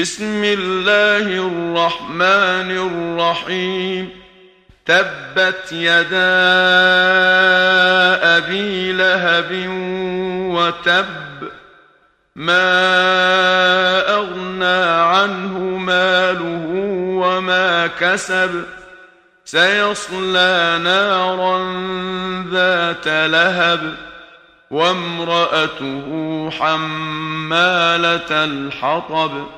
بسم الله الرحمن الرحيم. تبت يدا أبي لهب وتب. ما أغنى عنه ماله وما كسب. سيصلى نارا ذات لهب. وامرأته حمالة الحطب.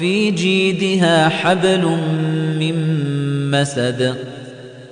في جيدها حبل من مسد.